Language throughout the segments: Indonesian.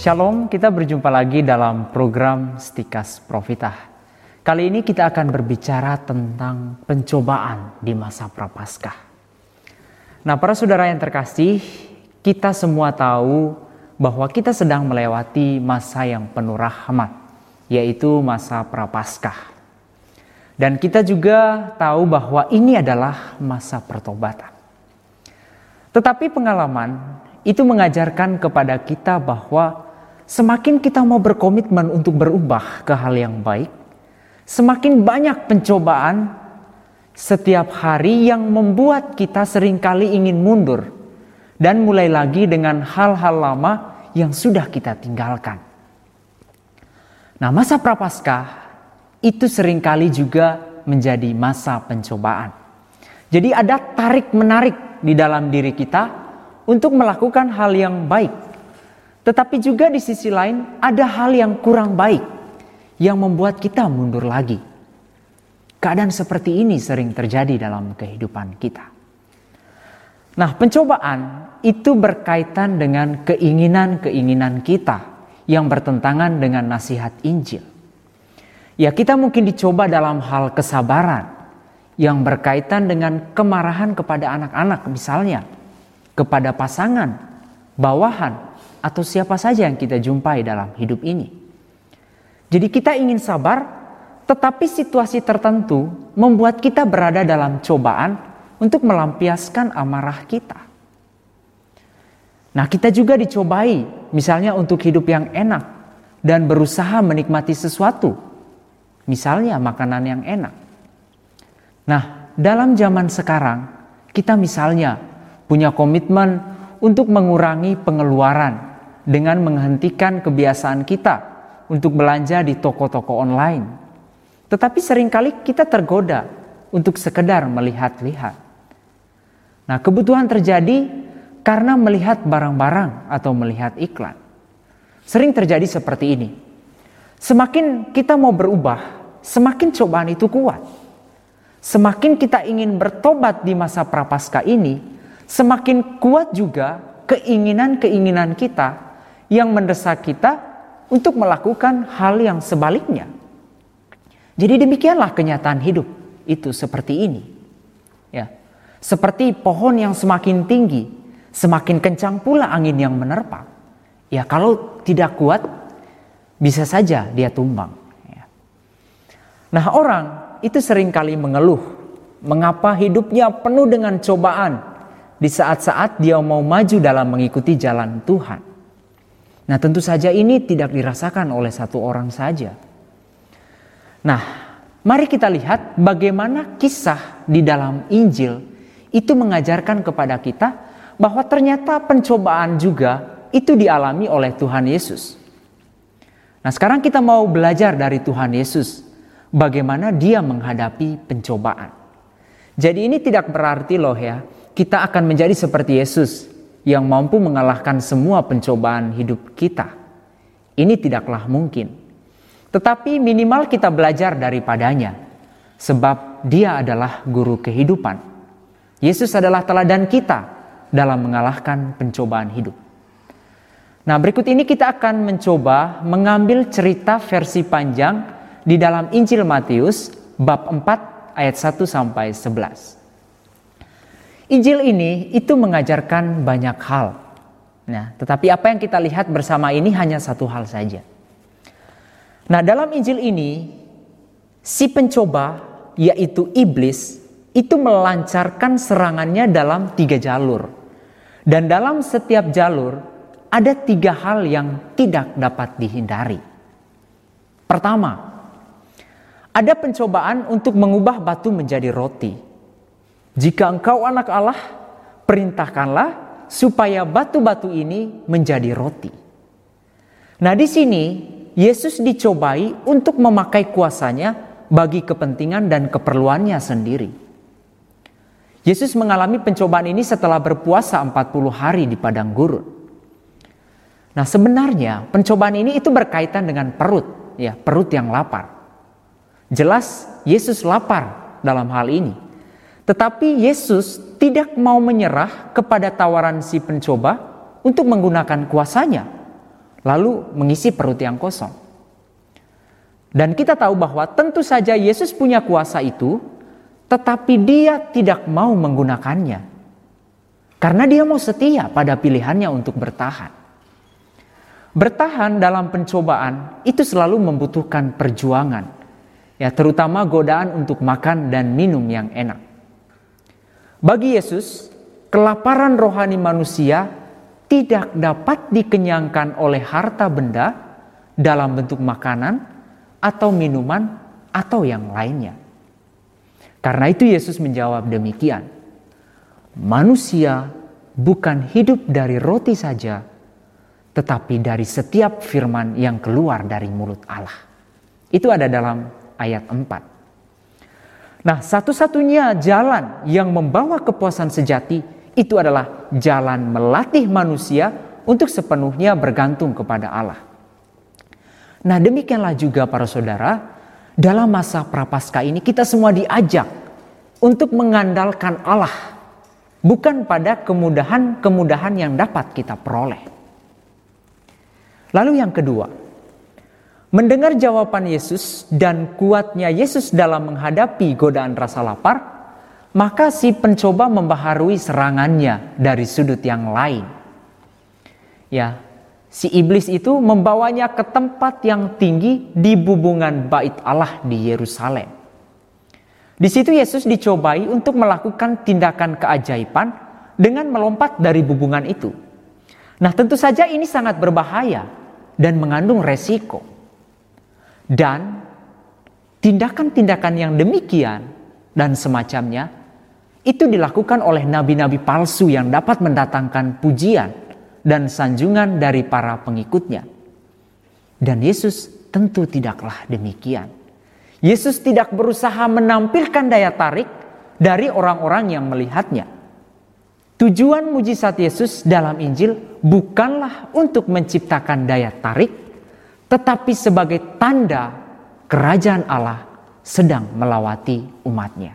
Shalom, kita berjumpa lagi dalam program Stikas Profitah. Kali ini kita akan berbicara tentang pencobaan di masa Prapaskah. Nah, para saudara yang terkasih, kita semua tahu bahwa kita sedang melewati masa yang penuh rahmat, yaitu masa Prapaskah. Dan kita juga tahu bahwa ini adalah masa pertobatan. Tetapi pengalaman itu mengajarkan kepada kita bahwa semakin kita mau berkomitmen untuk berubah ke hal yang baik, semakin banyak pencobaan setiap hari yang membuat kita sering kali ingin mundur dan mulai lagi dengan hal-hal lama yang sudah kita tinggalkan. Nah, masa prapaskah itu sering kali juga menjadi masa pencobaan. Jadi ada tarik-menarik di dalam diri kita untuk melakukan hal yang baik tetapi juga di sisi lain ada hal yang kurang baik yang membuat kita mundur lagi. Keadaan seperti ini sering terjadi dalam kehidupan kita. Nah, pencobaan itu berkaitan dengan keinginan-keinginan kita yang bertentangan dengan nasihat Injil. Ya, kita mungkin dicoba dalam hal kesabaran yang berkaitan dengan kemarahan kepada anak-anak misalnya, kepada pasangan, bawahan, atau siapa saja yang kita jumpai dalam hidup ini. Jadi kita ingin sabar, tetapi situasi tertentu membuat kita berada dalam cobaan untuk melampiaskan amarah kita. Nah, kita juga dicobai, misalnya untuk hidup yang enak dan berusaha menikmati sesuatu, misalnya makanan yang enak. Nah, dalam zaman sekarang, kita misalnya punya komitmen untuk mengurangi pengeluaran dengan menghentikan kebiasaan kita untuk belanja di toko-toko online. Tetapi sering kali kita tergoda untuk sekedar melihat-lihat. Nah, kebutuhan terjadi karena melihat barang-barang atau melihat iklan. Sering terjadi seperti ini. Semakin kita mau berubah, semakin cobaan itu kuat. Semakin kita ingin bertobat di masa prapaskah ini, semakin kuat juga keinginan-keinginan kita yang mendesak kita untuk melakukan hal yang sebaliknya. Jadi demikianlah kenyataan hidup itu seperti ini. Ya. Seperti pohon yang semakin tinggi, semakin kencang pula angin yang menerpa. Ya kalau tidak kuat, bisa saja dia tumbang. Ya. Nah orang itu sering kali mengeluh, mengapa hidupnya penuh dengan cobaan di saat-saat dia mau maju dalam mengikuti jalan Tuhan. Nah, tentu saja ini tidak dirasakan oleh satu orang saja. Nah, mari kita lihat bagaimana kisah di dalam Injil itu mengajarkan kepada kita bahwa ternyata pencobaan juga itu dialami oleh Tuhan Yesus. Nah, sekarang kita mau belajar dari Tuhan Yesus bagaimana dia menghadapi pencobaan. Jadi ini tidak berarti loh ya, kita akan menjadi seperti Yesus yang mampu mengalahkan semua pencobaan hidup kita. Ini tidaklah mungkin. Tetapi minimal kita belajar daripadanya, sebab Dia adalah guru kehidupan. Yesus adalah teladan kita dalam mengalahkan pencobaan hidup. Nah, berikut ini kita akan mencoba mengambil cerita versi panjang di dalam Injil Matius bab 4 ayat 1 sampai 11. Injil ini itu mengajarkan banyak hal. Nah, tetapi apa yang kita lihat bersama ini hanya satu hal saja. Nah, dalam Injil ini si pencoba yaitu iblis itu melancarkan serangannya dalam tiga jalur. Dan dalam setiap jalur ada tiga hal yang tidak dapat dihindari. Pertama, ada pencobaan untuk mengubah batu menjadi roti. Jika engkau anak Allah, perintahkanlah supaya batu-batu ini menjadi roti. Nah, di sini Yesus dicobai untuk memakai kuasanya bagi kepentingan dan keperluannya sendiri. Yesus mengalami pencobaan ini setelah berpuasa 40 hari di padang gurun. Nah, sebenarnya pencobaan ini itu berkaitan dengan perut, ya, perut yang lapar. Jelas Yesus lapar dalam hal ini. Tetapi Yesus tidak mau menyerah kepada tawaran si pencoba untuk menggunakan kuasanya. lalu mengisi perut yang kosong. Dan kita tahu bahwa tentu saja Yesus punya kuasa itu, tetapi dia tidak mau menggunakannya. Karena dia mau setia pada pilihannya untuk bertahan. Bertahan dalam pencobaan itu selalu membutuhkan perjuangan. Ya, terutama godaan untuk makan dan minum yang enak. Bagi Yesus, kelaparan rohani manusia tidak dapat dikenyangkan oleh harta benda dalam bentuk makanan atau minuman atau yang lainnya. Karena itu Yesus menjawab demikian. Manusia bukan hidup dari roti saja, tetapi dari setiap firman yang keluar dari mulut Allah. Itu ada dalam ayat 4. Nah, satu-satunya jalan yang membawa kepuasan sejati itu adalah jalan melatih manusia untuk sepenuhnya bergantung kepada Allah. Nah, demikianlah juga para saudara, dalam masa prapaskah ini kita semua diajak untuk mengandalkan Allah, bukan pada kemudahan-kemudahan yang dapat kita peroleh. Lalu yang kedua, mendengar jawaban Yesus dan kuatnya Yesus dalam menghadapi godaan rasa lapar, maka si pencoba membaharui serangannya dari sudut yang lain. Ya, si iblis itu membawanya ke tempat yang tinggi di bubungan bait Allah di Yerusalem. Di situ Yesus dicobai untuk melakukan tindakan keajaiban dengan melompat dari bubungan itu. Nah, tentu saja ini sangat berbahaya dan mengandung resiko. Dan tindakan-tindakan yang demikian dan semacamnya itu dilakukan oleh nabi-nabi palsu yang dapat mendatangkan pujian dan sanjungan dari para pengikutnya. Dan Yesus tentu tidaklah demikian. Yesus tidak berusaha menampilkan daya tarik dari orang-orang yang melihatnya. Tujuan mujizat Yesus dalam Injil bukanlah untuk menciptakan daya tarik, tetapi sebagai tanda kerajaan Allah sedang melawati umatnya.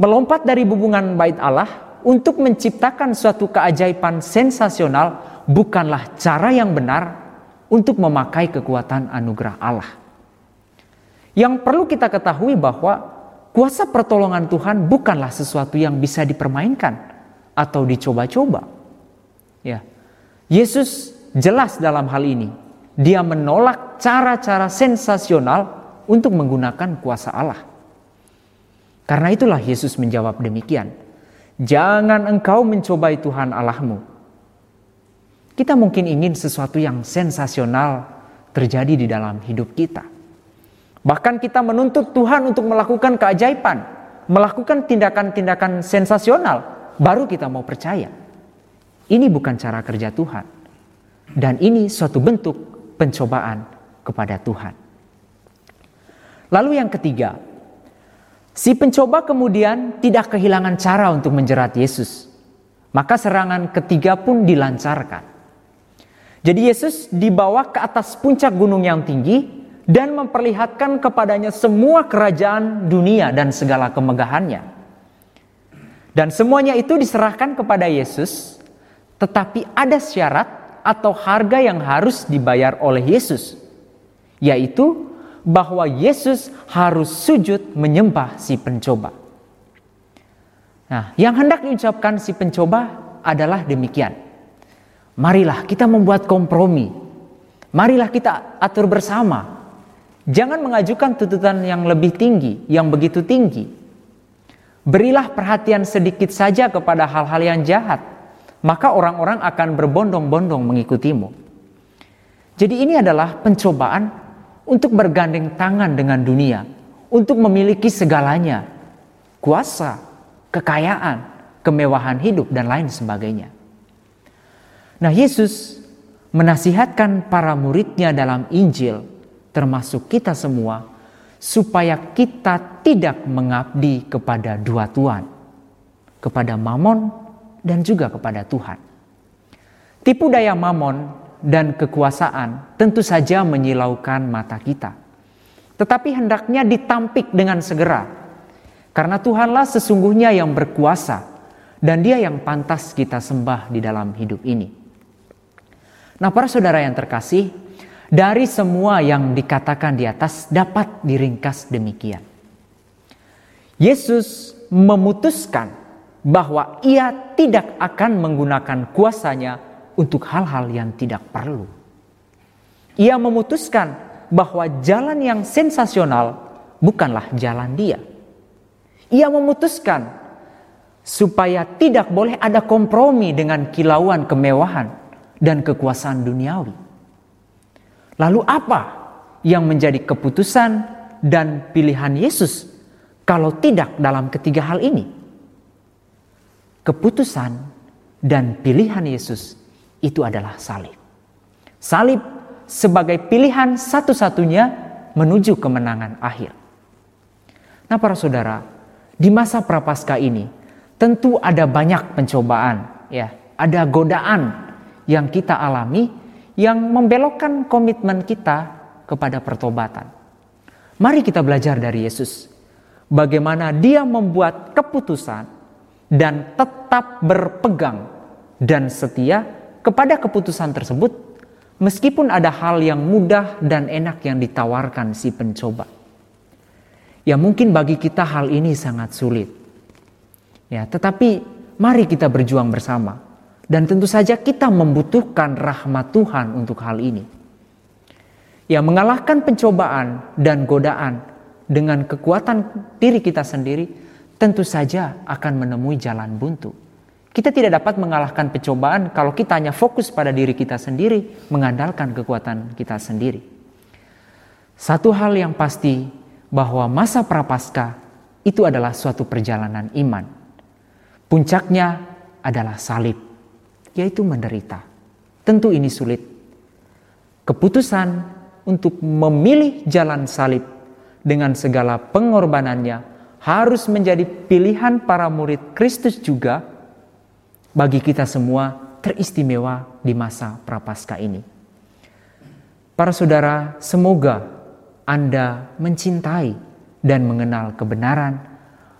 Melompat dari hubungan bait Allah untuk menciptakan suatu keajaiban sensasional bukanlah cara yang benar untuk memakai kekuatan anugerah Allah. Yang perlu kita ketahui bahwa kuasa pertolongan Tuhan bukanlah sesuatu yang bisa dipermainkan atau dicoba-coba. Ya. Yesus jelas dalam hal ini. Dia menolak cara-cara sensasional untuk menggunakan kuasa Allah. Karena itulah Yesus menjawab demikian. Jangan engkau mencobai Tuhan Allahmu. Kita mungkin ingin sesuatu yang sensasional terjadi di dalam hidup kita. Bahkan kita menuntut Tuhan untuk melakukan keajaiban, melakukan tindakan-tindakan sensasional, baru kita mau percaya. Ini bukan cara kerja Tuhan. Dan ini suatu bentuk pencobaan kepada Tuhan. Lalu yang ketiga, Si pencoba kemudian tidak kehilangan cara untuk menjerat Yesus. Maka serangan ketiga pun dilancarkan. Jadi Yesus dibawa ke atas puncak gunung yang tinggi dan memperlihatkan kepadanya semua kerajaan dunia dan segala kemegahannya. Dan semuanya itu diserahkan kepada Yesus, tetapi ada syarat atau harga yang harus dibayar oleh Yesus, yaitu bahwa Yesus harus sujud menyembah si pencoba. Nah, yang hendak diucapkan si pencoba adalah demikian. Marilah kita membuat kompromi. Marilah kita atur bersama. Jangan mengajukan tuntutan yang lebih tinggi, yang begitu tinggi. Berilah perhatian sedikit saja kepada hal-hal yang jahat, maka orang-orang akan berbondong-bondong mengikutimu. Jadi ini adalah pencobaan untuk bergandeng tangan dengan dunia, untuk memiliki segalanya, kuasa, kekayaan, kemewahan hidup, dan lain sebagainya. Nah, Yesus menasihatkan para muridnya dalam Injil, termasuk kita semua, supaya kita tidak mengabdi kepada dua Tuhan, kepada Mamon dan juga kepada Tuhan. Tipu daya Mamon dan kekuasaan tentu saja menyilaukan mata kita. Tetapi hendaknya ditampik dengan segera. Karena Tuhanlah sesungguhnya yang berkuasa dan dia yang pantas kita sembah di dalam hidup ini. Nah, para saudara yang terkasih, dari semua yang dikatakan di atas dapat diringkas demikian. Yesus memutuskan bahwa ia tidak akan menggunakan kuasanya untuk hal-hal yang tidak perlu. Ia memutuskan bahwa jalan yang sensasional bukanlah jalan dia. Ia memutuskan supaya tidak boleh ada kompromi dengan kilauan kemewahan dan kekuasaan duniawi. Lalu apa yang menjadi keputusan dan pilihan Yesus kalau tidak dalam ketiga hal ini? Keputusan dan pilihan Yesus itu adalah salib. Salib sebagai pilihan satu-satunya menuju kemenangan akhir. Nah, para saudara, di masa prapaskah ini tentu ada banyak pencobaan, ya, ada godaan yang kita alami yang membelokkan komitmen kita kepada pertobatan. Mari kita belajar dari Yesus. Bagaimana dia membuat keputusan dan tetap berpegang dan setia kepada keputusan tersebut meskipun ada hal yang mudah dan enak yang ditawarkan si pencoba. Ya mungkin bagi kita hal ini sangat sulit. Ya, tetapi mari kita berjuang bersama. Dan tentu saja kita membutuhkan rahmat Tuhan untuk hal ini. Ya, mengalahkan pencobaan dan godaan dengan kekuatan diri kita sendiri tentu saja akan menemui jalan buntu. Kita tidak dapat mengalahkan pencobaan kalau kita hanya fokus pada diri kita sendiri, mengandalkan kekuatan kita sendiri. Satu hal yang pasti bahwa masa prapaskah itu adalah suatu perjalanan iman. Puncaknya adalah salib, yaitu menderita. Tentu ini sulit. Keputusan untuk memilih jalan salib dengan segala pengorbanannya harus menjadi pilihan para murid Kristus juga bagi kita semua teristimewa di masa prapaskah ini. Para saudara, semoga Anda mencintai dan mengenal kebenaran,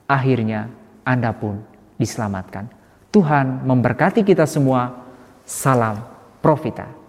akhirnya Anda pun diselamatkan. Tuhan memberkati kita semua. Salam Profita.